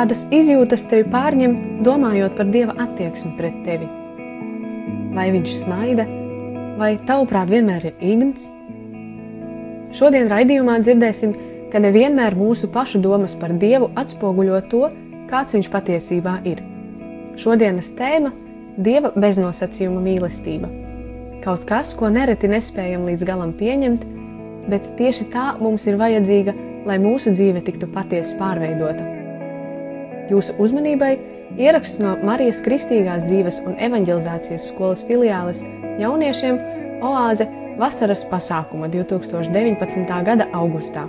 Kādas izjūtas tevi pārņem, domājot par Dieva attieksmi pret tevi? Vai viņš smaida, vai tavuprāt vienmēr ir īgns? Šodien raidījumā dzirdēsim, ka nevienmēr mūsu pašu domas par Dievu atspoguļo to, kāds viņš patiesībā ir. Šodienas tēma - Dieva beznosacījuma mīlestība. Kaut kas, ko nereti nespējam līdz galam pieņemt, bet tieši tā mums ir vajadzīga, lai mūsu dzīve tiktu patiesi pārveidota. Jūsu uzmanībai ieraksts no Marijas Kristīgās dzīves un evanģelizācijas skolas filiāles jauniešiem Oāze vasaras pasākuma 2019. gada augustā.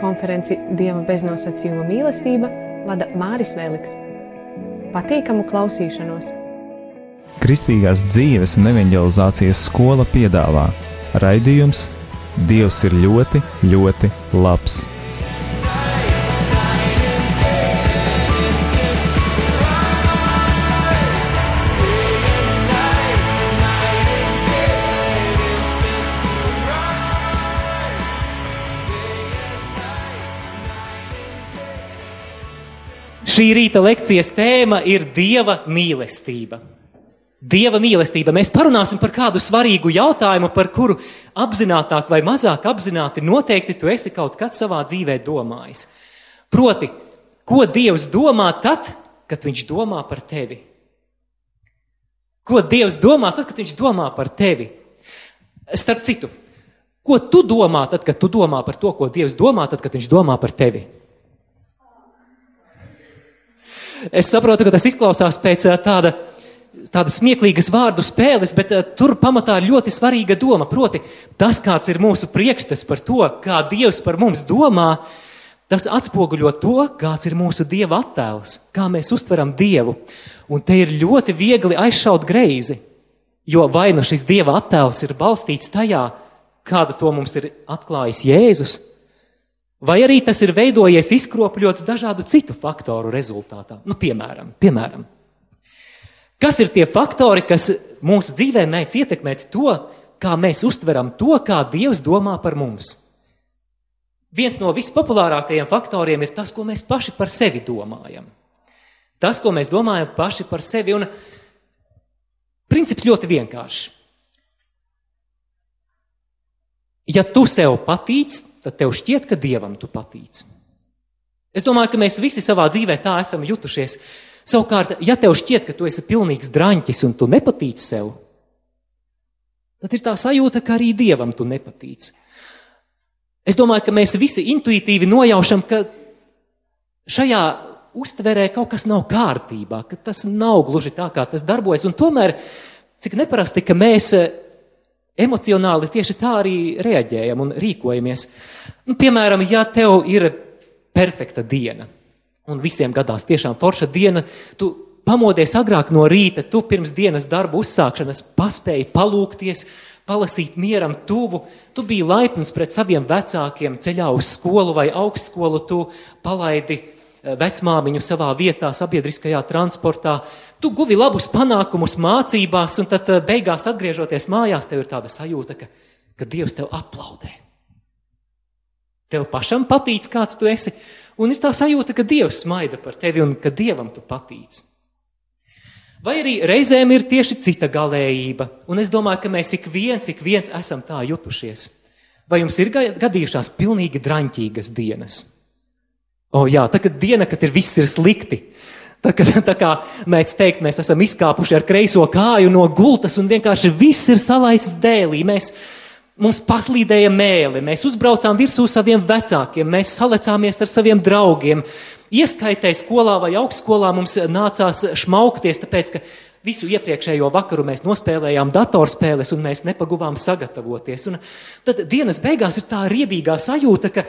Konferenci Dieva beznosacījuma mīlestība vada Māris Vēliks. Patīkamu klausīšanos! Kristīgās dzīves un evanģelizācijas skola piedāvā raidījums Dievs ir ļoti, ļoti labs. Šī rīta lekcijas tēma ir Dieva mīlestība. Dieva mīlestība. Mēs parunāsim par kādu svarīgu jautājumu, par kuru apzināti vai mazāk apzināti noteikti tu esi kaut kad savā dzīvē domājis. Proti, ko Dievs domā tad, kad Viņš domā par tevi? Ko Dievs domā tad, kad Viņš domā par tevi? Starp citu, ko tu domā tad, kad tu domā par to, ko Dievs domā tad, kad Viņš domā par tevi? Es saprotu, ka tas izklausās pēc eh, tāda, tāda smieklīgas vārdu spēles, bet eh, tur pamatā ir ļoti svarīga doma. Proti, tas, kāds ir mūsu priekšstats par to, kā Dievs par mums domā, tas atspoguļo to, kāds ir mūsu Dieva attēls, kā mēs uztveram Dievu. Un te ir ļoti viegli aizšaut greizi, jo vai nu šis Dieva attēls ir balstīts tajā, kādu to mums ir atklājis Jēzus, Vai arī tas ir veidojies izkropļots dažādu citu faktoru rezultātā? Nu, piemēram, piemēram, kas ir tie faktori, kas mūsu dzīvē mēdz ietekmēt to, kā mēs uztveram to, kā Dievs domā par mums? Viens no vispopulārākajiem faktoriem ir tas, ko mēs paši par sevi domājam. Tas, ko mēs domājam paši par sevi, un princips ļoti vienkāršs. Ja tu sev patīc, tad tev šķiet, ka dievam tu patīc. Es domāju, ka mēs visi savā dzīvē tā esam jutušies. Savukārt, ja tev šķiet, ka tu esi pilnīgs draņķis un tu nepatīc sev, tad ir tā sajūta, ka arī dievam tu nepatīc. Es domāju, ka mēs visi intuitīvi nojaušam, ka šajā uztverē kaut kas nav kārtībā, ka tas nav gluži tā, kā tas darbojas. Un tomēr, cik neparasti, ka mēs emocionāli tieši tā arī reaģējam un rīkojamies. Nu, piemēram, ja tev ir perfekta diena, un visiem gadās tiešām forša diena, tu pamodies agrāk no rīta, tu pirms dienas darbu uzsākšanas paspēji palūkties, palasīt mieram tuvu, tu biji laipns pret saviem vecākiem ceļā uz skolu vai augstskolu, tu palaidi vecmāmiņu savā vietā, sabiedriskajā transportā. Tu guvi labus panākumus mācībās, un tad eh, beigās atgriežoties mājās, tev ir tāda sajūta, ka, ka Dievs tev aplaudē. Tev pašam patīk, kāds tu esi, un ir tā sajūta, ka Dievs smaida par tevi un ka Dievam tu patīc. Vai arī reizēm ir tieši cita galējība, un es domāju, ka mēs ik viens, ik viens esam tā jutušies. Vai jums ir gadījušās pilnīgi draņķīgas dienas? O, jā, tā ir diena, kad ir viss ir slikti. Tā, kad, tā kā mēs teikt, mēs esam izkāpuši ar kreiso kāju no gultas un vienkārši viss ir salaists dēlī. Mēs, mums paslīdēja mēli, mēs uzbraucām virsū saviem vecākiem, mēs salecāmies ar saviem draugiem. Ieskaitēji skolā vai augstskolā mums nācās šmaukties, tāpēc ka visu iepriekšējo vakaru mēs nospēlējām datorspēles un mēs nepaguvām sagatavoties. Un tad dienas beigās ir tā riebīgā sajūta, ka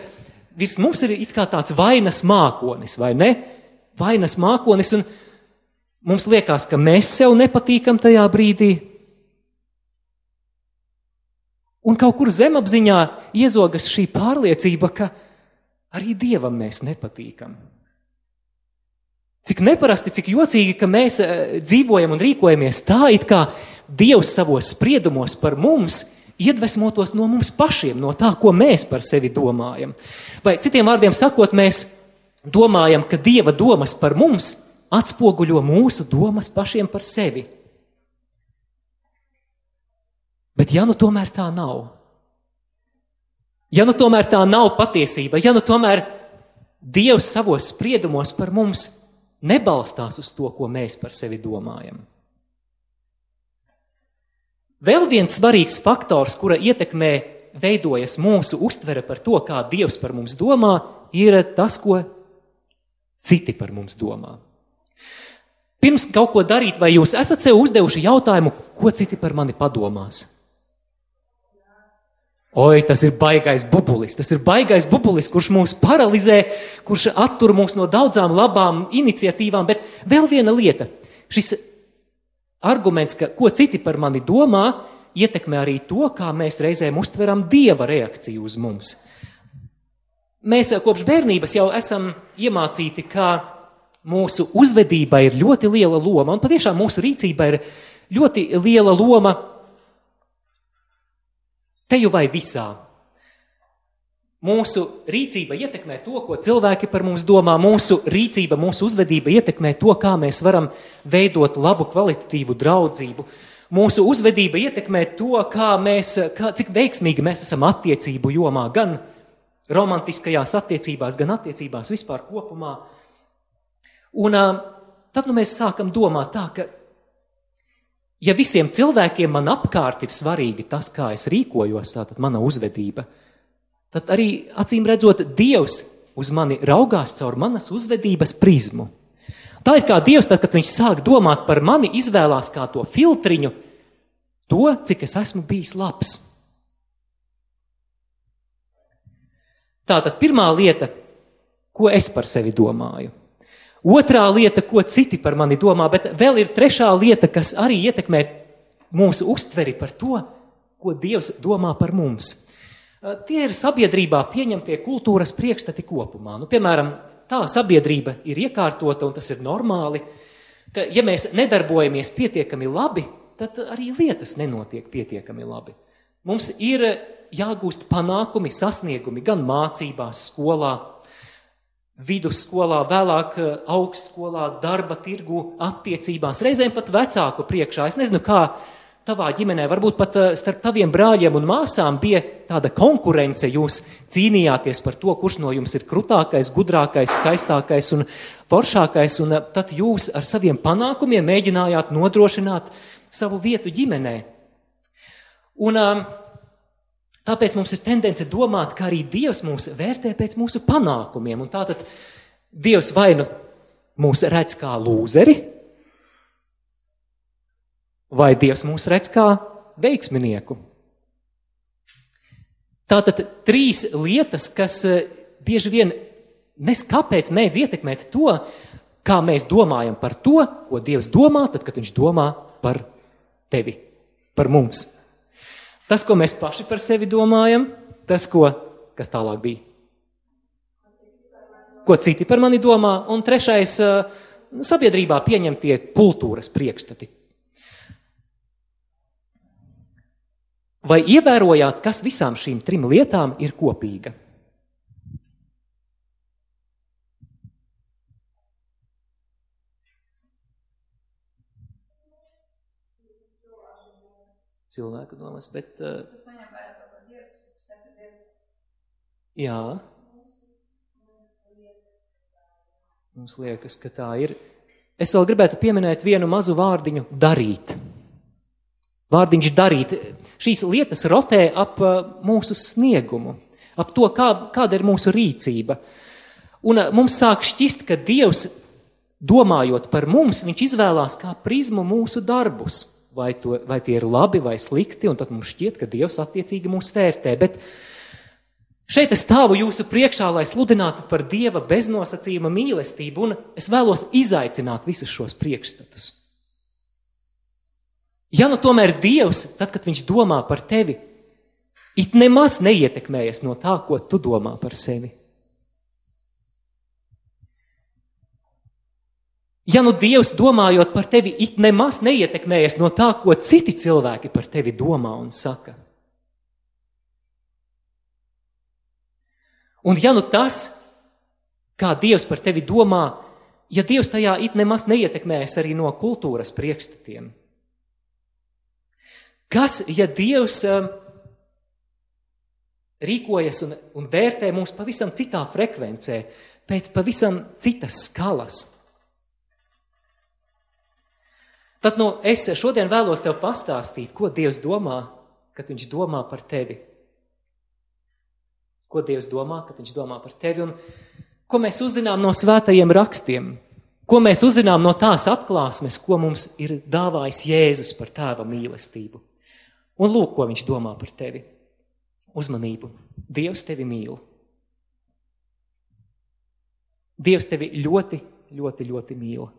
virs mums ir it kā tāds vainas mākonis, vai ne? Vainas mākonis, un mums liekas, ka mēs sev nepatīkam tajā brīdī. Un kaut kur zemapziņā iezogas šī pārliecība, ka arī Dievam mēs nepatīkam. Cik neparasti, cik jocīgi, ka mēs eh, dzīvojam un rīkojamies tā, it kā Dievs savos spriedumos par mums iedvesmotos no mums pašiem, no tā, ko mēs par sevi domājam. Vai citiem vārdiem sakot, mēs domājam, ka Dieva domas par mums atspoguļo mūsu domas pašiem par sevi. Bet ja nu tomēr tā nav, ja nu tomēr tā nav patiesība, ja nu tomēr Dievs savos spriedumos par mums nebalstās uz to, ko mēs par sevi domājam. Vēl viens svarīgs faktors, kura ietekmē veidojas mūsu uztvere par to, kā Dievs par mums domā, ir tas, ko citi par mums domā. Pirms kaut ko darīt, vai jūs esat sev uzdevuši jautājumu, ko citi par mani padomās? Oi, tas ir baisais bubulis. Tas ir baisais bubulis, kurš mūs paralizē, kurš attur mūs no daudzām labām iniciatīvām. Bet vēl viena lieta. Šis arguments, ka ko citi par mani domā, ietekmē arī to, kā mēs reizēm uztveram dieva reakciju uz mums. Mēs kopš bērnības jau esam iemācīti, ka mūsu uzvedībai ir ļoti liela loma, un patiešām mūsu rīcībai ir ļoti liela loma Teju vai visā. Mūsu rīcība ietekmē to, ko cilvēki par mums domā. Mūsu rīcība, mūsu uzvedība ietekmē to, kā mēs varam veidot labu, kvalitatīvu draudzību. Mūsu uzvedība ietekmē to, kā mēs, kā, cik veiksmīgi mēs esam attiecību jomā, gan romantiskajās attiecībās, gan attiecībās vispār kopumā. Un tad nu, mēs sākam domāt tā, ka Ja visiem cilvēkiem man apkārt ir svarīgi tas, kā es rīkojos, tātad mana uzvedība, tad arī acīm redzot, Dievs uz mani raugās caur manas uzvedības prizmu. Tā ir kā Dievs, tad, kad viņš sāk domāt par mani, izvēlās kā to filtriņu, to, cik es esmu bijis labs. Tātad pirmā lieta, ko es par sevi domāju. Otrā lieta, ko citi par mani domā, bet vēl ir trešā lieta, kas arī ietekmē mūsu uztveri par to, ko Dievs domā par mums. Tie ir sabiedrībā pieņemtie kultūras priekšstati kopumā. Nu, piemēram, tā sabiedrība ir iekārtota, un tas ir normāli, ka, ja mēs nedarbojamies pietiekami labi, tad arī lietas nenotiek pietiekami labi. Mums ir jāgūst panākumi, sasniegumi gan mācībās, skolā, vidusskolā, vēlāk eh, augstskolā, darba tirgu, attiecībās, reizēm pat vecāku priekšā. Es nezinu, kā tavā ģimenē, varbūt pat eh, starp taviem brāļiem un māsām bija tāda konkurence. Jūs cīnījāties par to, kurš no jums ir krutākais, gudrākais, skaistākais un foršākais, un eh, tad jūs ar saviem panākumiem mēģinājāt nodrošināt savu vietu ģimenē. Un, uh, Tāpēc mums ir tendence domāt, ka arī Dievs mūs vērtē pēc mūsu panākumiem. Un tātad Dievs vai nu mūs redz kā lūzeri, vai Dievs mūs redz kā veiksminieku. Tātad trīs lietas, kas eh, bieži vien neskapēc mēdz ietekmēt to, kā mēs domājam par to, ko Dievs domā, tad, kad Viņš domā par tevi, par mums. Tas, ko mēs paši par sevi domājam, tas, ko, kas tālāk bija. Ko citi par mani domā, un trešais - sabiedrībā pieņemtie kultūras priekšstati. Vai ievērojāt, kas visām šīm trim lietām ir kopīga? cilvēka domas, bet. Uh, jā. Mums liekas, ka tā ir. Es vēl gribētu pieminēt vienu mazu vārdiņu - darīt. Vārdiņš darīt. Šīs lietas rotē ap uh, mūsu sniegumu, ap to, kā, kāda ir mūsu rīcība. Un uh, mums sāk šķist, ka Dievs domājot par mums, viņš izvēlās kā prizmu mūsu darbus. Vai, to, vai tie ir labi vai slikti, un tad mums šķiet, ka Dievs attiecīgi mūs vērtē. Bet šeit es stāvu jūsu priekšā, lai sludinātu par Dieva beznosacījuma mīlestību, un es vēlos izaicināt visus šos priekšstatus. Ja nu tomēr Dievs, tad, kad Viņš domā par tevi, it nemaz neietekmējas no tā, ko tu domā par sevi. Ja nu Dievs domājot par tevi, it nemaz neietekmējas no tā, ko citi cilvēki par tevi domā un saka. Un ja nu tas, kā Dievs par tevi domā, ja Dievs tajā it nemaz neietekmējas arī no kultūras priekšstatiem, kas, ja Dievs um, rīkojas un, un vērtē mūs pavisam citā frekvencē, pēc pavisam citas skalas? Tad nu, es šodien vēlos tev pastāstīt, ko Dievs domā, kad Viņš domā par tevi. Ko Dievs domā, kad Viņš domā par tevi un ko mēs uzzinām no svētajiem rakstiem, ko mēs uzzinām no tās atklāsmes, ko mums ir dāvājis Jēzus par tēva mīlestību. Un lūk, ko viņš domā par tevi. Uzmanību. Dievs tevi mīl. Dievs tevi ļoti, ļoti, ļoti mīl.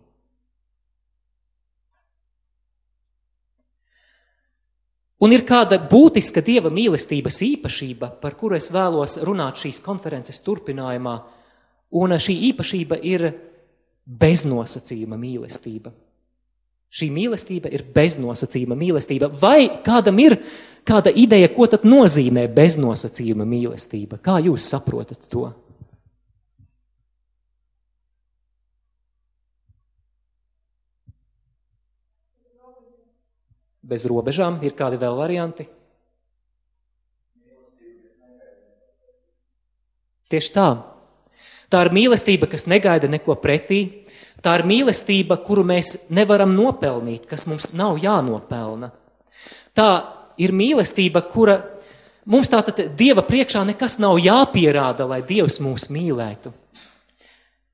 Un ir kāda būtiska dieva mīlestības īpašība, par kuru es vēlos runāt šīs konferences turpinājumā, un šī īpašība ir beznosacījuma mīlestība. Šī mīlestība ir beznosacījuma mīlestība. Vai kādam ir kāda ideja, ko tad nozīmē beznosacījuma mīlestība? Kā jūs saprotat to? bez robežām. Ir kādi vēl varianti? Tieši tā. Tā ir mīlestība, kas negaida neko pretī. Tā ir mīlestība, kuru mēs nevaram nopelnīt, kas mums nav jānopelna. Tā ir mīlestība, kura mums tātad Dieva priekšā nekas nav jāpierāda, lai Dievs mūs mīlētu.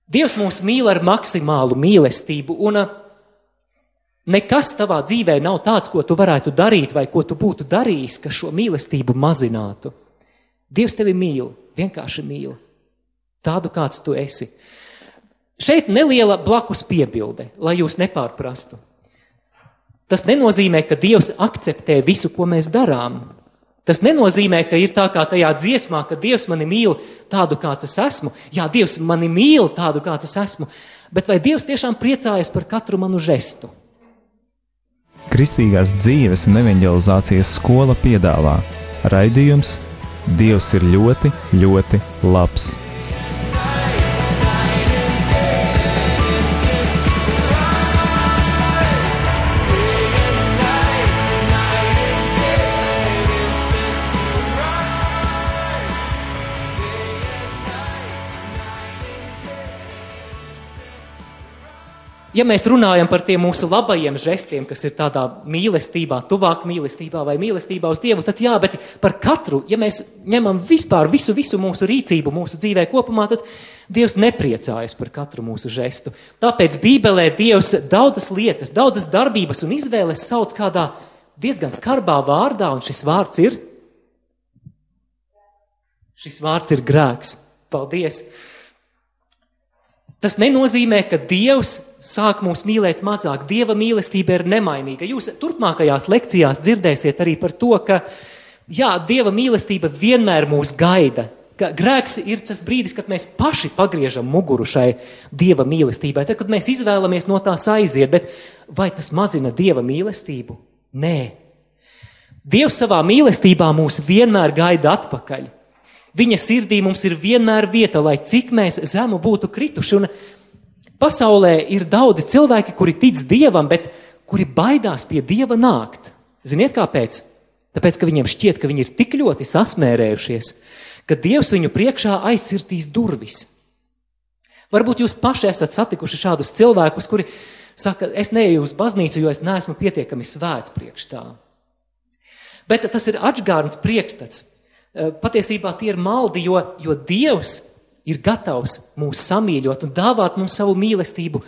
Dievs mūs mīl ar maksimālu mīlestību, un Nekas tavā dzīvē nav tāds, ko tu varētu darīt, vai ko tu būtu darījis, kas šo mīlestību mazinātu. Dievs tevi mīl, vienkārši mīl. Tādu, kāds tu esi. Šeit neliela blakus piebilde, lai jūs nepārprastu. Tas nenozīmē, ka Dievs akceptē visu, ko mēs darām. Tas nenozīmē, ka ir tā kā tajā dziesmā, ka Dievs mani mīl tādu, kāds es esmu. Jā, Dievs mani mīl tādu, kāds es esmu. Bet vai Dievs tiešām priecājas par katru manu žestu? Kristīgās dzīves un evanģelizācijas skola piedāvā raidījums Dievs ir ļoti, ļoti labs. Ja mēs runājam par tiem mūsu labajiem žestiem, kas ir tādā mīlestībā, tuvāk mīlestībā vai mīlestībā uz Dievu, tad jā, bet par katru, ja mēs ņemam vispār visu, visu mūsu rīcību, mūsu dzīvē kopumā, tad Dievs nepriecājas par katru mūsu žestu. Tāpēc Bībelē Dievs daudzas lietas, daudzas darbības un izvēles sauc kādā diezgan skarbā vārdā, un šis vārds ir. Šis vārds ir grēks. Paldies! Tas nenozīmē, ka Dievs sāk mūs mīlēt mazāk. Dieva mīlestība ir nemainīga. Jūs turpmākajās lekcijās dzirdēsiet arī par to, ka jā, Dieva mīlestība vienmēr mūs gaida. Ka grēks ir tas brīdis, kad mēs paši pagriežam muguru šai Dieva mīlestībai, tad, kad mēs izvēlamies no tās aiziet, bet vai tas mazina Dieva mīlestību? Nē. Dievs savā mīlestībā mūs vienmēr gaida atpakaļ. Viņa sirdī mums ir vienmēr vieta, lai cik mēs zemu būtu krituši. Un pasaulē ir daudzi cilvēki, kuri tic Dievam, bet kuri baidās pie Dieva nākt. Ziniet, kāpēc? Tāpēc, ka viņiem šķiet, ka viņi ir tik ļoti sasmērējušies, ka Dievs viņu priekšā aizcirtīs durvis. Varbūt jūs paši esat satikuši šādus cilvēkus, kuri saka, es neeju uz baznīcu, jo es neesmu pietiekami svēts priekš tā. Bet tas ir atgādns priekšstats. Eh, patiesībā tie ir maldi, jo, jo Dievs ir gatavs mūs samīļot un dāvāt mums savu mīlestību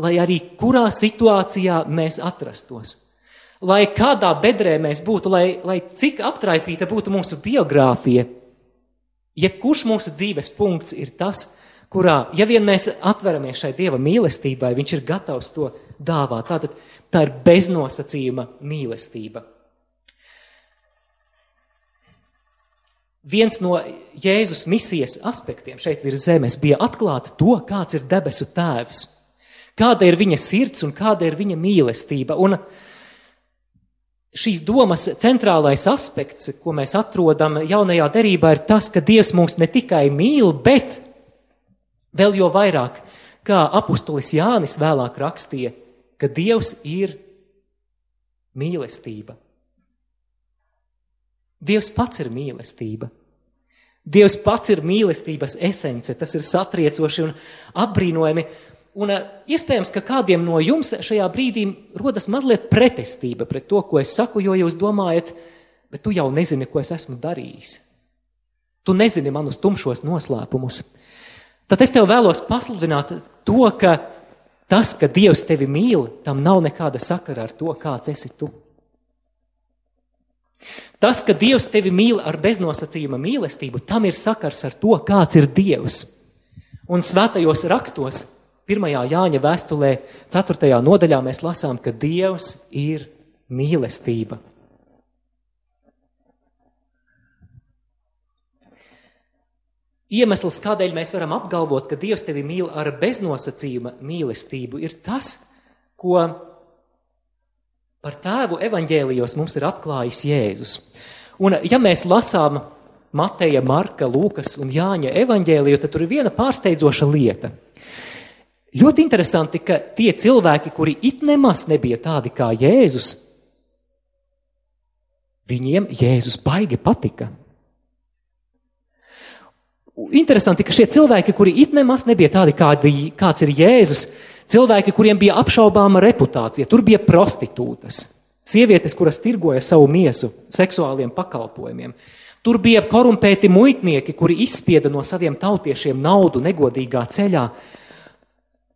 lai arī kurā situācijā mēs atrastos. Lai kādā bedrē mēs būtu, lai, lai cik aptraipīta būtu mūsu biogrāfija, jebkurš mūsu dzīves punkts ir tas, kurā, ja vien mēs atveramies šai Dieva mīlestībai, Viņš ir gatavs to dāvāt. Tātad tā ir beznosacījuma mīlestība. Viens no Jēzus misijas aspektiem šeit virs zemes bija atklāt to, kāds ir debesu tēvs, kāda ir viņa sirds un kāda ir viņa mīlestība. Un šīs domas centrālais aspekts, ko mēs atrodam jaunajā derībā, ir tas, ka Dievs mūs ne tikai mīl, bet vēl jo vairāk, kā apustulis Jānis vēlāk rakstīja, ka Dievs ir mīlestība. Dievs pats ir mīlestība. Dievs pats ir mīlestības esence, tas ir satriecoši un apbrīnojami. Un eh, iespējams, ka kādiem no jums šajā brīdī rodas mazliet pretestība pret to, ko es saku, jo jūs domājat, bet tu jau nezini, ko es esmu darījis. Tu nezini manus tumšos noslēpumus. Tad es tev vēlos pasludināt to, ka tas, ka Dievs tevi mīl, tam nav nekāda sakara ar to, kāds esi tu. Tas, ka Dievs tevi mīl ar beznosacījuma mīlestību, tam ir sakars ar to, kāds ir Dievs. Un svētajos rakstos, 1. Jāņa vēstulē, 4. nodaļā mēs lasām, ka Dievs ir mīlestība. Iemesls, kādēļ mēs varam apgalvot, ka Dievs tevi mīl ar beznosacījuma mīlestību, ir tas, ko Par tēvu evaņģēlijos mums ir atklājis Jēzus. Un, ja mēs lasām Mateja, Marka, Lūkas un Jāņa evaņģēliju, tad tur ir viena pārsteidzoša lieta. Ļoti interesanti, ka tie cilvēki, kuri it nemaz nebija tādi kā Jēzus, viņiem Jēzus baigi patika. Interesanti, ka šie cilvēki, kuri it nemaz nebija tādi, kādi, kāds ir Jēzus, Cilvēki, kuriem bija apšaubāma reputācija, tur bija prostitūtas, sievietes, kuras tirgoja savu miesu seksuāliem pakalpojumiem. Tur bija korumpēti muitnieki, kuri izspieda no saviem tautiešiem naudu negodīgā ceļā.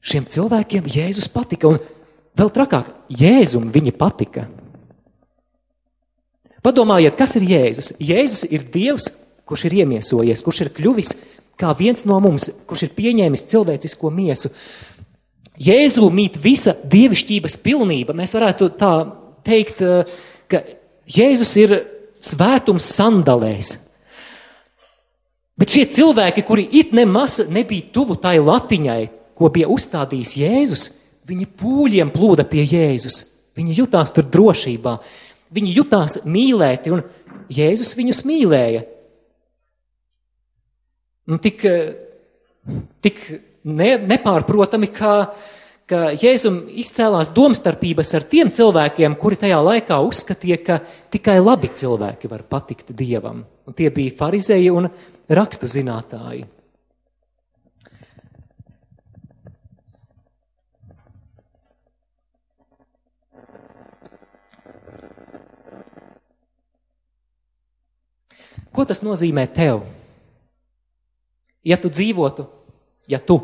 Šiem cilvēkiem Jēzus patika, un vēl trakāk, Jēzum viņi patika. Padomājiet, kas ir Jēzus? Jēzus ir Dievs, kurš ir iemiesojies, kurš ir kļuvis kā viens no mums, kurš ir pieņēmis cilvēcisko miesu. Jēzu mīt visa dievišķības pilnība. Mēs varētu tā teikt, eh, ka Jēzus ir svētums sandalēs. Bet šie cilvēki, kuri it nemaz nebija tuvu tai latiņai, ko bija uzstādījis Jēzus, viņi pūļiem plūda pie Jēzus. Viņi jutās tur drošībā, viņi jutās mīlēti, un Jēzus viņus mīlēja. Un tik, eh, tik ne, nepārprotami, ka, ka Jēzum izcēlās domstarpības ar tiem cilvēkiem, kuri tajā laikā uzskatīja, ka tikai labi cilvēki var patikt Dievam. Un tie bija farizēji un rakstu zinātāji. Ko tas nozīmē tev? Ja tu dzīvotu, ja tu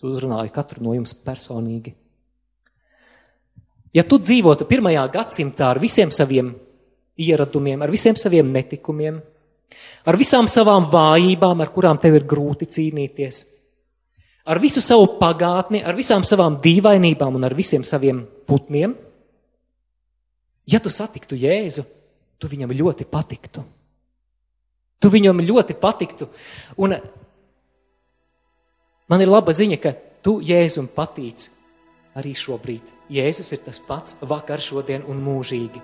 Es uzrunāju katru no jums personīgi. Ja tu dzīvotu pirmajā gadsimtā ar visiem saviem ieradumiem, ar visiem saviem netikumiem, ar visām savām vājībām, ar kurām tev ir grūti cīnīties, ar visu savu pagātni, ar visām savām dīvainībām un ar visiem saviem putniem, ja tu satiktu Jēzu, tu viņam ļoti patiktu. Tu viņam ļoti patiktu. Un Man ir laba ziņa, ka tu Jēzum patīc arī šobrīd. Jēzus ir tas pats vakar, šodien un mūžīgi.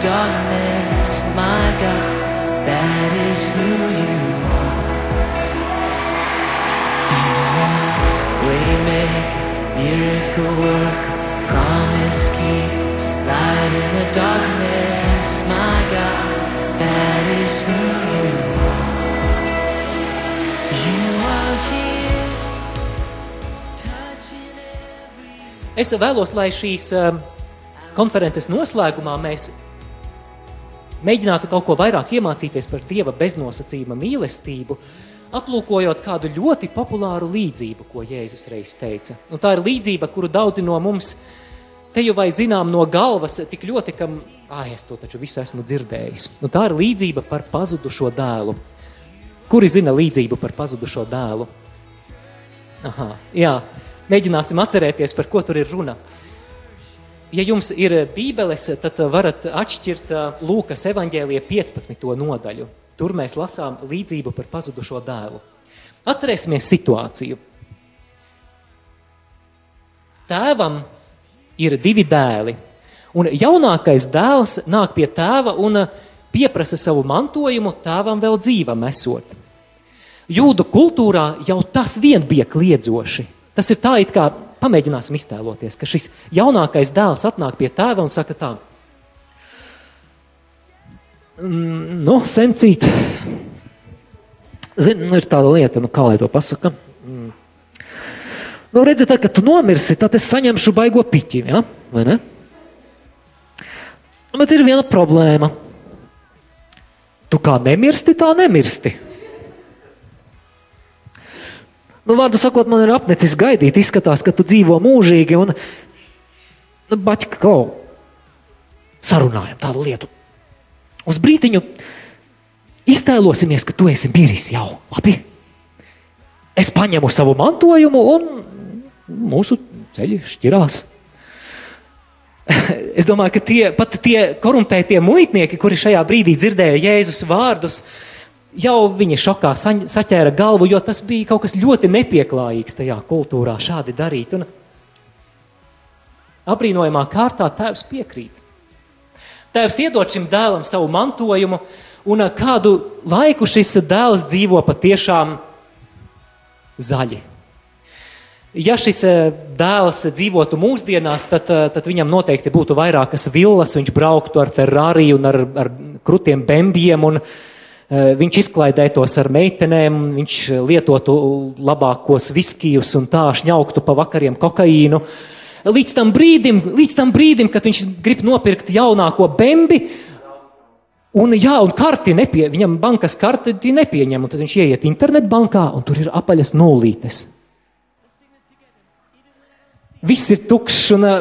Darkness. My God, that is who you are. Waymaker, miracle worker, promise keeper, light in the darkness. My God, that is who you are. You are here, touching every. Es vēlos, lai šīs um, konferences noslēgumā mēs mēģinātu kaut ko vairāk iemācīties par Dieva beznosacījuma mīlestību, aplūkojot kādu ļoti populāru līdzību, ko Jēzus reiz teica. Un tā ir līdzība, kuru daudzi no mums te jau vai zinām no galvas, tik ļoti, ka, ah, es to taču visu esmu dzirdējis. Nu, tā ir līdzība par pazudušo dēlu. Kuri zina līdzību par pazudušo dēlu? Aha, jā, mēģināsim atcerēties, par ko tur ir runa. Ja jums ir bībeles, tad varat atšķirt ā, Lūkas evanģēlija 15. nodaļu. Tur mēs lasām līdzību par pazudušo dēlu. Atcerēsimies situāciju. Tēvam ir divi dēli, un jaunākais dēls nāk pie tēva un pieprasa savu mantojumu tēvam vēl dzīvam esot. Jūdu kultūrā jau tas vien bija kliedzoši. Tas ir tā, it kā pamēģināsim iztēloties, ka šis jaunākais dēls atnāk pie tēva un saka tā, "Mm, nu, sencīt, zini, nu, ir tāda lieta, nu, kā lai to pasaka. Mm. Nu, redzi, tad, kad tu nomirsi, tad es saņemšu baigo piķi, ja? vai ne? Bet ir viena problēma. Tu kā nemirsti, tā nemirsti. Nu, vārdu sakot, man ir apnicis gaidīt. Izskatās, ka tu dzīvo mūžīgi. Un, nu, baķi, klau, sarunājam tādu lietu. Uz brīdiņu iztēlosimies, ka tu esi miris jau. Labi? Es paņemu savu mantojumu, un mūsu ceļi šķirās. Es domāju, ka tie, pat tie korumpētie muitnieki, kuri šajā brīdī dzirdēja Jēzus vārdus, jau viņi šokā saķēra galvu, jo tas bija kaut kas ļoti nepieklājīgs tajā kultūrā šādi darīt. Un abrīnojamā kārtā tēvs piekrīt. Tēvs iedod šim dēlam savu mantojumu, un kādu laiku šis dēls dzīvo patiešām zaļi. Ja šis dēls dzīvotu mūsdienās, tad, tad viņam noteikti būtu vairākas villas, viņš brauktu ar Ferrari un ar, ar krutiem bembiem, un eh, viņš izklaidētos ar meitenēm, viņš lietotu labākos viskijus un tā šņauktu pa vakariem kokaīnu. Līdz tam brīdim, līdz tam brīdim kad viņš grib nopirkt jaunāko bembi, Un, jā, un karti nepie, viņam bankas karti nepieņem, tad viņš ieiet internetbankā, un tur ir apaļas nulītes. Viss ir tukšs, un ā,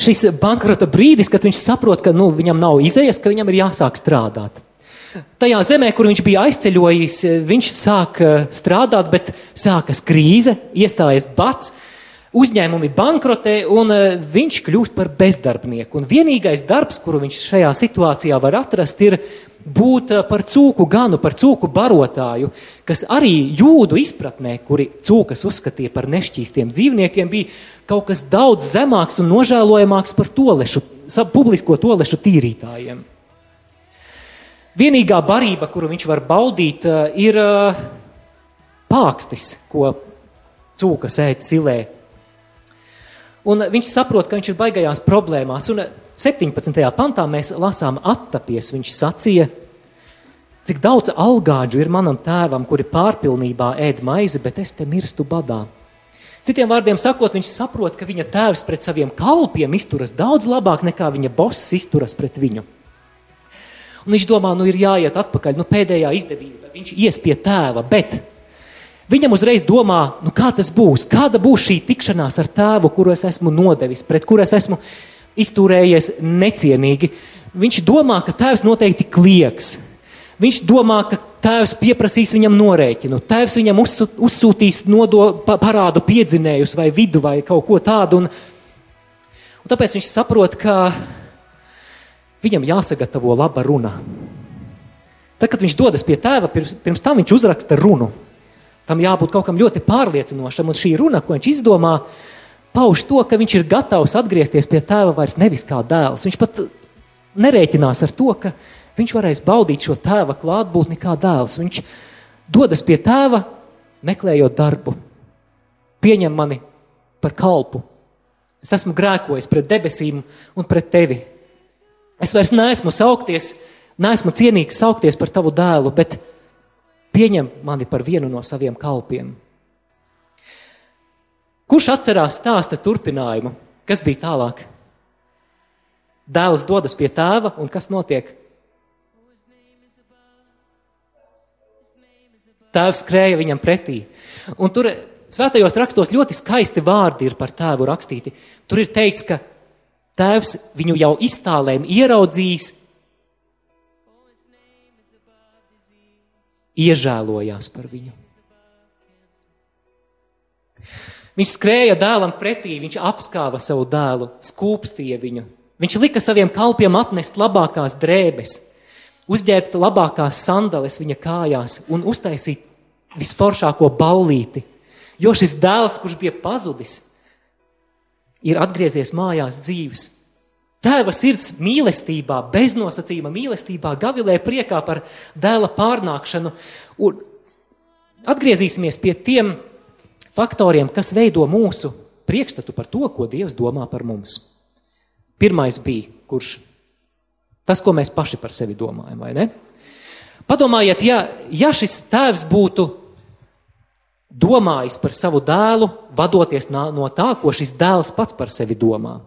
šis bankrota brīdis, kad viņš saprot, ka nu, viņam nav izējas, ka viņam ir jāsāk strādāt. Tajā zemē, kur viņš bija aizceļojis, viņš sāk strādāt, bet sākas krīze, iestājas bats, uzņēmumi bankrotē, un ā, viņš kļūst par bezdarbnieku. Un vienīgais darbs, kuru viņš šajā situācijā var atrast, ir būt ā, par cūku ganu, par cūku barotāju, kas arī jūdu izpratnē, kuri cūkas uzskatīja par nešķīstiem dzīvniekiem, bija kaut kas daudz zemāks un nožēlojamāks par tolešu, publisko tolešu tīrītājiem. Vienīgā barība, kuru viņš var baudīt, ā, ir ā, pākstis, ko cūka sēž silē. Un viņš saprot, ka viņš ir baigajās problēmās. Un 17. pantā mēs lasām, attapies. Viņš sacīja, cik daudz algāģu ir manam tēvam, kuri pārpilnībā ēd maizi, bet es te mirstu badā. Citiem vārdiem sakot, viņš saprot, ka viņa tēvs pret saviem kalpiem izturas daudz labāk nekā viņa boss izturas pret viņu. Un viņš domā, nu ir jāiet atpakaļ, nu pēdējā izdevība. Viņš ies pie tēva, bet viņam uzreiz domā, nu kā tas būs, kāda būs šī tikšanās ar tēvu, kuru es esmu nodevis, pret kuru es esmu izturējies necienīgi. Viņš domā, ka tēvs noteikti klieks. Viņš domā, ka tēvs pieprasīs viņam norēķinu, tēvs viņam uzsūtīs nodo, parādu piedzinējus vai vidu vai kaut ko tādu. Un, un tāpēc viņš saprot, ka viņam jāsagatavo laba runa. Tad, kad viņš dodas pie tēva, pirms, pirms tam viņš uzraksta runu. Tam jābūt kaut kam ļoti pārliecinošam, un šī runa, ko viņš izdomā, pauž to, ka viņš ir gatavs atgriezties pie tēva vairs nevis kā dēls. Viņš pat nerēķinās ar to, ka viņš varēs baudīt šo tēva klātbūtni kā dēls. Viņš dodas pie tēva, meklējot darbu. Pieņem mani par kalpu. Es esmu grēkojis pret debesīm un pret tevi. Es vairs neesmu saukties, neesmu cienīgs saukties par tavu dēlu, bet pieņem mani par vienu no saviem kalpiem. Kurš atcerās stāsta turpinājumu? Kas bija tālāk? Dēls dodas pie tēva, un kas notiek? Tēvs skrēja viņam pretī. Un tur svētajos rakstos ļoti skaisti vārdi ir par tēvu rakstīti. Tur ir teikts, ka tēvs viņu jau iztālēm ieraudzījis, iežēlojās par viņu. Viņš skrēja dēlam pretī, viņš apskāva savu dēlu, skūpstīja viņu. Viņš lika saviem kalpiem atnest labākās drēbes, uzģērbt labākās sandales viņa kājās un uztaisīt visforšāko ballīti. Jo šis dēls, kurš bija pazudis, ir atgriezies mājās dzīves. Tēva sirds mīlestībā, beznosacījuma mīlestībā, gavilē priekā par dēla pārnākšanu. Un atgriezīsimies pie tiem faktoriem, kas veido mūsu priekšstatu par to, ko Dievs domā par mums. Pirmais bija, kurš tas, ko mēs paši par sevi domājam, vai ne? Padomājiet, ja, ja šis tēvs būtu domājis par savu dēlu, vadoties no tā, ko šis dēls pats par sevi domā.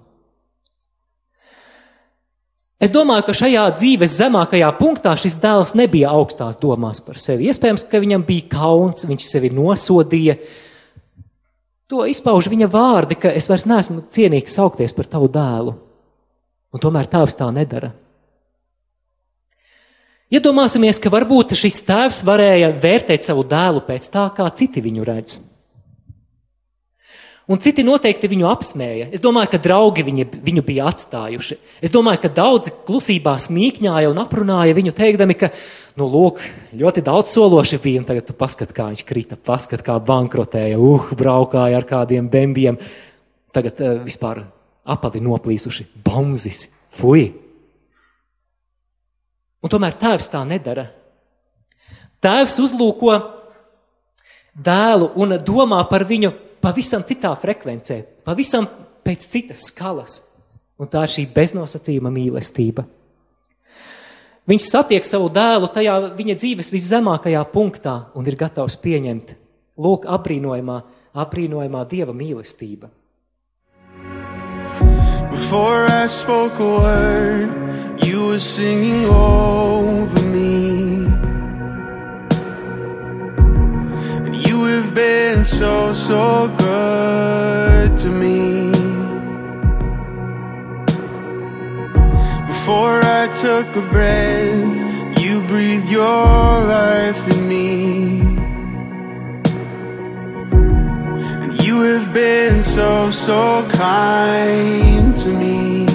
Es domāju, ka šajā dzīves zemākajā punktā šis dēls nebija augstās domās par sevi. Iespējams, ka viņam bija kauns, viņš sevi nosodīja, To izpauž viņa vārdi, ka es vairs neesmu cienīgs saukties par tavu dēlu. Un tomēr tēvs tā nedara. Iedomāsimies, ka varbūt šis tēvs varēja vērtēt savu dēlu pēc tā, kā citi viņu redz. Un citi noteikti viņu apsmēja. Es domāju, ka draugi viņi, viņu bija atstājuši. Es domāju, ka daudzi klusībā smīkņāja un aprunāja viņu, teikdami, ka, nu, lūk, ļoti daudz sološi bija, un tagad tu paskat, kā viņš krita, paskat, kā bankrotēja, uh, braukāja ar kādiem bembiem. Tagad uh, vispār apavi noplīsuši, bombzis, fuj! Un tomēr tēvs tā nedara. Tēvs uzlūko dēlu un domā par viņu pavisam citā frekvencē, pavisam pēc citas skalas. Un tā ir šī beznosacījuma mīlestība. Viņš satiek savu dēlu tajā viņa dzīves viszemākajā punktā un ir gatavs pieņemt. Lūk, apbrīnojamā, apbrīnojamā dieva mīlestība. Before I spoke a word, you were singing over me. And you have been so, so good to me. Before I took a breath, you breathed your life in me. And you have been so, so kind to me.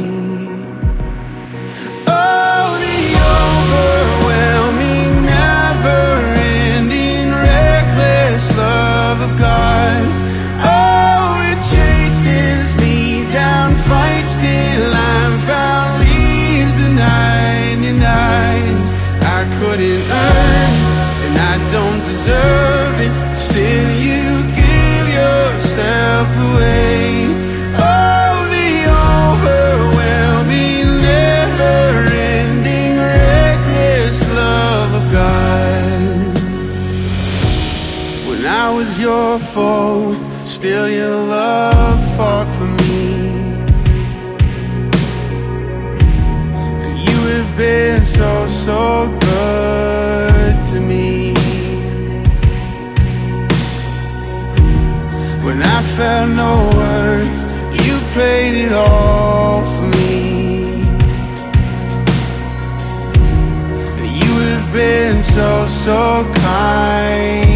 Foe, still your love fought for me. You have been so, so good to me. When I felt no worth, you paid it all for me. You have been so, so kind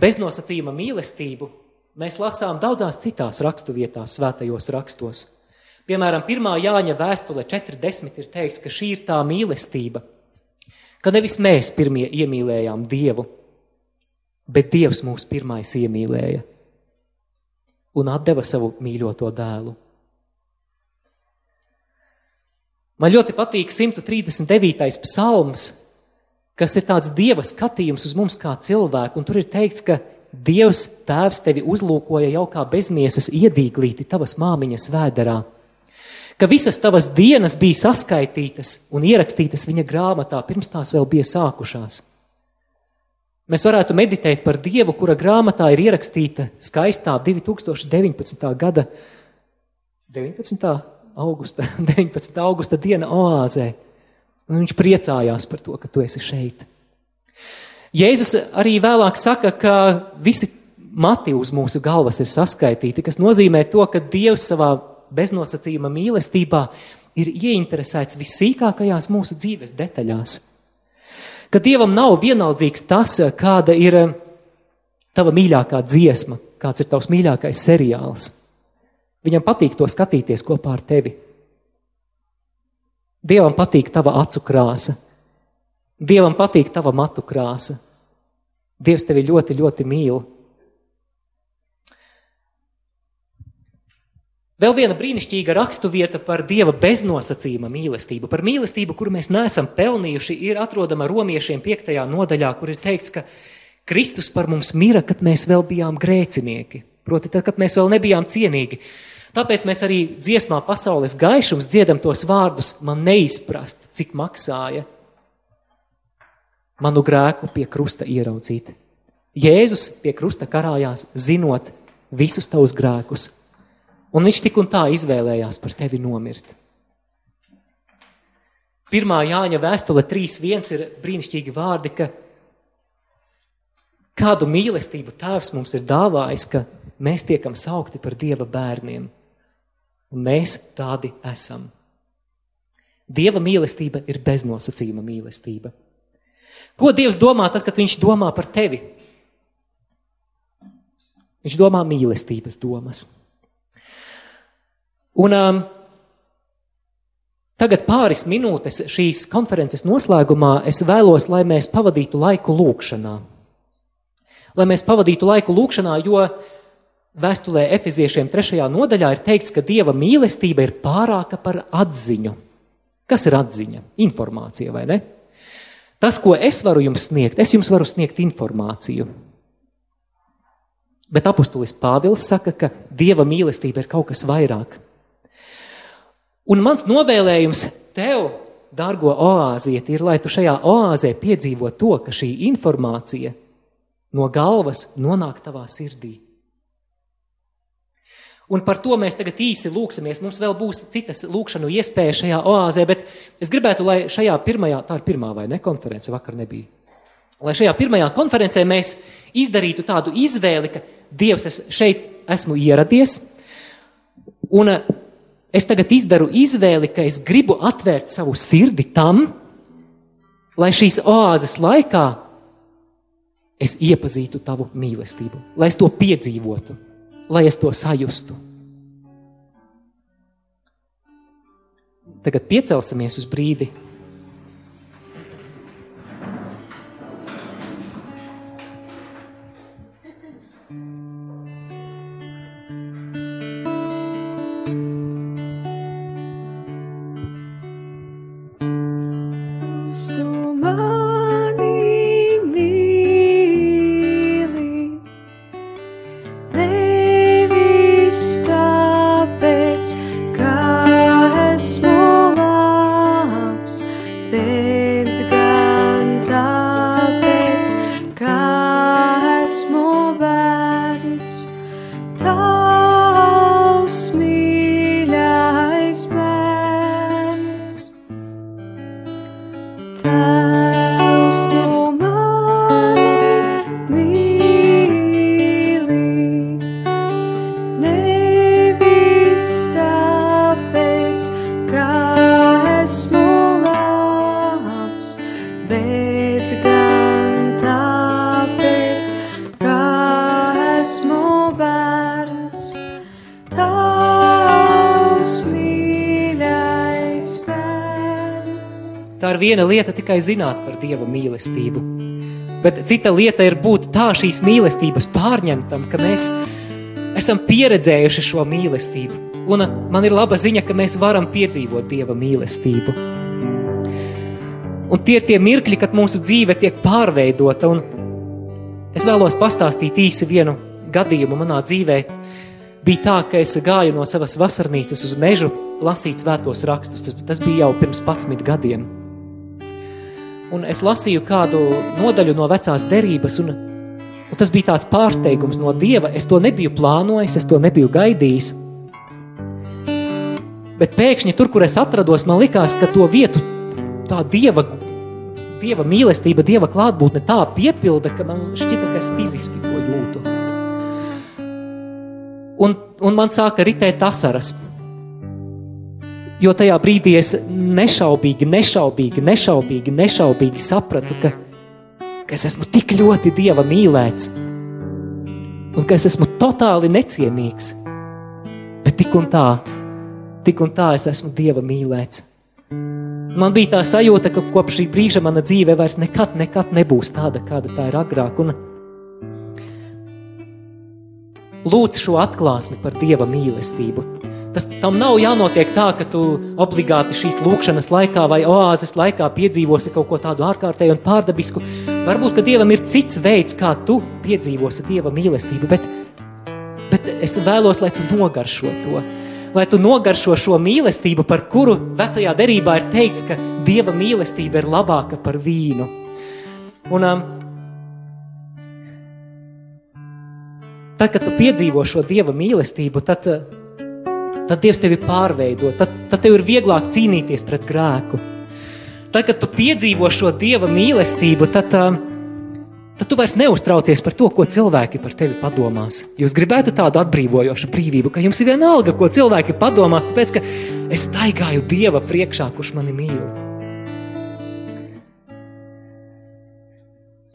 Beznosacījuma mīlestību mēs lasām daudzās citās raksturvietās, svētajos rakstos. Piemēram, 1. Jāņa vēstule 40 ir teikts, ka šī ir tā mīlestība, ka nevis mēs pirmie iemīlējām Dievu, bet Dievs mūs pirmais iemīlēja un atdeva savu mīļoto dēlu. Man ļoti patīk 139. psalms, kas ir tāds dieva skatījums uz mums kā cilvēku, un tur ir teikts, ka Dievs tēvs tevi uzlūkoja jau kā bezmiesas iedīglīti tavas māmiņas vēderā, ka visas tavas dienas bija saskaitītas un ierakstītas viņa grāmatā, pirms tās vēl bija sākušās. Mēs varētu meditēt par Dievu, kura grāmatā ir ierakstīta skaistā 2019. gada 19. augusta, 19. augusta diena oāzē. Un viņš priecājās par to, ka tu esi šeit. Jēzus arī vēlāk saka, ka visi mati uz mūsu galvas ir saskaitīti, kas nozīmē to, ka Dievs savā beznosacījuma mīlestībā ir ieinteresēts visīkākajās mūsu dzīves detaļās. Ka Dievam nav vienaldzīgs tas, kāda ir tava mīļākā dziesma, kāds ir tavs mīļākais seriāls. Viņam patīk to skatīties kopā ar tevi. Dievam patīk tava acu krāsa, Dievam patīk tava matu krāsa. Dievs tevi ļoti, ļoti mīl. Vēl viena brīnišķīga raksturvieta par Dieva beznosacījuma mīlestību, par mīlestību, kuru mēs neesam pelnījuši, ir atrodama romiešiem 5. nodaļā, kur ir teikts, ka Kristus par mums mira, kad mēs vēl bijām grēcinieki, proti, tad, kad mēs vēl nebijām cienīgi. Tāpēc mēs arī dziesmā pasaules gaišums dziedam tos vārdus, man neizprast, cik maksāja manu grēku pie krusta ieraudzīt. Jēzus pie krusta karājās, zinot visus tavus grēkus, un viņš tik un tā izvēlējās par tevi nomirt. Pirmā Jāņa vēstule 3.1 ir brīnišķīgi vārdi, ka kādu mīlestību Tēvs mums ir dāvājis, ka mēs tiekam saukti par Dieva bērniem, un mēs tādi esam. Dieva mīlestība ir beznosacījuma mīlestība. Ko Dievs domā tad, kad Viņš domā par tevi? Viņš domā mīlestības domas. Un um, tagad pāris minūtes šīs konferences noslēgumā es vēlos, lai mēs pavadītu laiku lūkšanā. Lai mēs pavadītu laiku lūkšanā, jo vēstulē Efeziešiem trešajā nodaļā ir teikts, ka Dieva mīlestība ir pārāka par atziņu. Kas ir atziņa? Informācija, vai ne? Tas, ko es varu jums sniegt, es jums varu sniegt informāciju. Bet apustulis Pāvils saka, ka Dieva mīlestība ir kaut kas vairāk. Un mans novēlējums tev, dārgo oāzieti, ir, lai tu šajā oāzē piedzīvo to, ka šī informācija no galvas nonāk tavā sirdī. Un par to mēs tagad īsi lūksimies. Mums vēl būs citas lūkšanu iespējas šajā oāzē, bet es gribētu, lai šajā pirmajā, tā ir pirmā vai ne konference, vakar nebija. Lai šajā pirmajā konferencē mēs izdarītu tādu izvēli, ka Dievs es šeit esmu ieradies, un es tagad izdaru izvēli, ka es gribu atvērt savu sirdi tam, lai šīs oāzes laikā es iepazītu tavu mīlestību, lai es to piedzīvotu lai es to sajustu. Tagad piecelsimies uz brīdi. Ir viena lieta tikai zināt par Dieva mīlestību. Bet cita lieta ir būt tā šīs mīlestības pārņemtam, ka mēs esam pieredzējuši šo mīlestību. Un man ir laba ziņa, ka mēs varam piedzīvot Dieva mīlestību. Un tie ir tie mirkļi, kad mūsu dzīve tiek pārveidota. Un es vēlos pastāstīt īsi vienu gadījumu manā dzīvē. Bija tā, ka es gāju no savas vasarnīcas uz mežu, lasīt svētos rakstus. Tas, tas bija jau pirms 11 gadiem. Un es lasīju kādu nodaļu no vecās derības, un, un tas bija tāds pārsteigums no Dieva. Es to nebiju plānojis, es to nebiju gaidījis. Bet pēkšņi tur, kur es atrados, man likās, ka to vietu tā Dieva, dieva mīlestība, Dieva klātbūtne tā piepilda, ka man šķita, ka es fiziski to jūtu. Un, un man sāka ritēt asaras. Jo tajā brīdī es nešaubīgi, nešaubīgi, nešaubīgi, nešaubīgi sapratu, ka, ka es esmu tik ļoti dieva mīlēts, un ka es esmu totāli necienīgs. Bet tik un tā, tik un tā es esmu dieva mīlēts. Man bija tā sajūta, ka kopš šī brīža mana dzīve vairs nekad, nekad nebūs tāda, kāda tā ir agrāk. Un lūdz šo atklāsmi par dieva mīlestību. Tas tam nav jānotiek tā, ka tu obligāti šīs lūkšanas laikā vai oāzes laikā piedzīvosi kaut ko tādu ārkārtēju un pārdabisku. Varbūt, ka Dievam ir cits veids, kā tu piedzīvosi Dieva mīlestību, bet, bet es vēlos, lai tu nogaršo to. Lai tu nogaršo šo mīlestību, par kuru vecajā derībā ir teikts, ka Dieva mīlestība ir labāka par vīnu. Un, um, tad, kad tu piedzīvo šo Dieva mīlestību, tad, tad Dievs tevi pārveido, tad, tad tev ir vieglāk cīnīties pret grēku. Tad, kad tu piedzīvo šo Dieva mīlestību, tad, tad tu vairs neuztraucies par to, ko cilvēki par tevi padomās. Jūs gribētu tādu atbrīvojošu brīvību, ka jums ir vienalga, ko cilvēki padomās, tāpēc ka es staigāju Dieva priekšā, kurš mani mīl.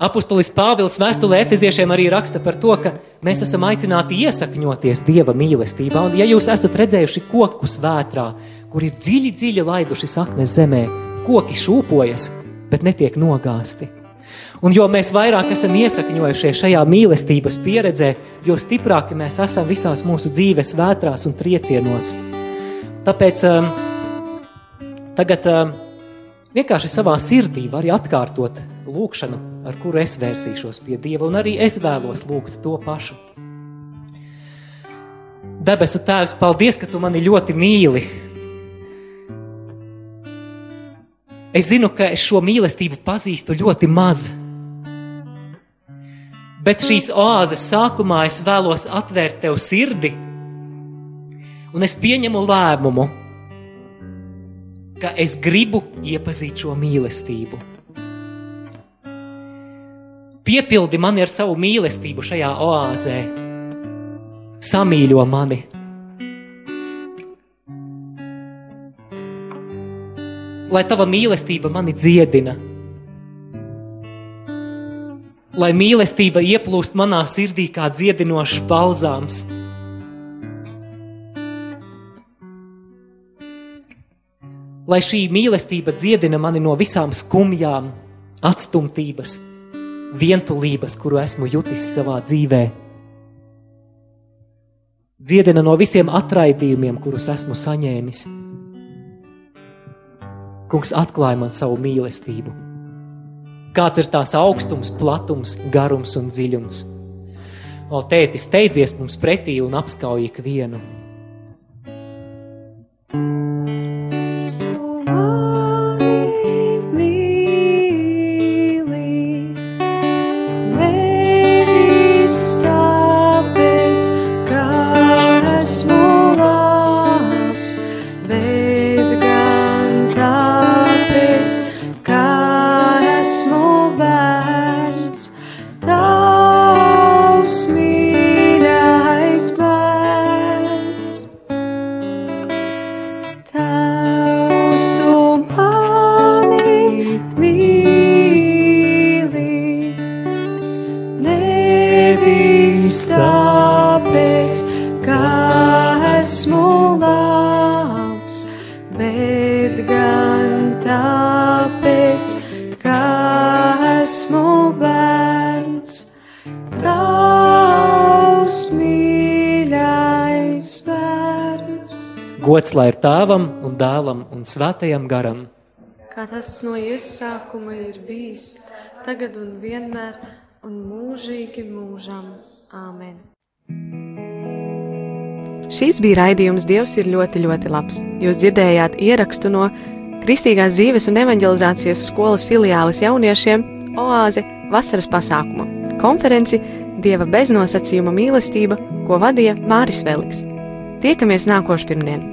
Apostolis Pāvils vēstulē Efeziešiem arī raksta par to, ka mēs esam aicināti iesakņoties Dieva mīlestībā. Un, ja jūs esat redzējuši kokus vētrā, kur ir dziļi, dziļi laiduši saknes zemē, koki šūpojas, bet netiek nogāsti. Un jo mēs vairāk esam iesakņojušies šajā mīlestības pieredzē, jo stiprāki mēs esam visās mūsu dzīves vētrās un triecienos. Tāpēc um, tagad um, vienkārši savā sirdī var atkārtot lūkšanu, ar kuru es vērsīšos pie Dieva, un arī es vēlos lūgt to pašu. Debesu Tēvs, paldies, ka Tu mani ļoti mīli. Es zinu, ka es šo mīlestību pazīstu ļoti maz. Bet šīs oāzes sākumā es vēlos atvērt Tev sirdi, un es pieņemu lēmumu, ka es gribu iepazīt šo mīlestību. Piepildi mani ar savu mīlestību šajā oāzē, samīļo mani. Lai tava mīlestība mani dziedina, lai mīlestība ieplūst manā sirdī kā dziedinošs balzāms. Lai šī mīlestība dziedina mani no visām skumjām, atstumtības, vientulības, kuru esmu jutis savā dzīvē. Dziedina no visiem atraidījumiem, kurus esmu saņēmis. Kungs atklāja man savu mīlestību. Kāds ir tās augstums, platums, garums un dziļums? O, tēti, steidzies mums pretī un apskauj ikvienu. Tu tēvam un dēlam un svētajam garam. Kā tas no iesākuma ir bijis, tagad un vienmēr, un mūžīgi mūžam. Āmen! Šīs bija raidījums Dievs ir ļoti, ļoti labs. Jūs dzirdējāt ierakstu no Kristīgās dzīves un evanģelizācijas skolas filiāles jauniešiem Oāze vasaras pasākuma konferenci Dieva beznosacījuma mīlestība, ko vadīja Māris Veliks. Tiekamies nākošu pirmdienu!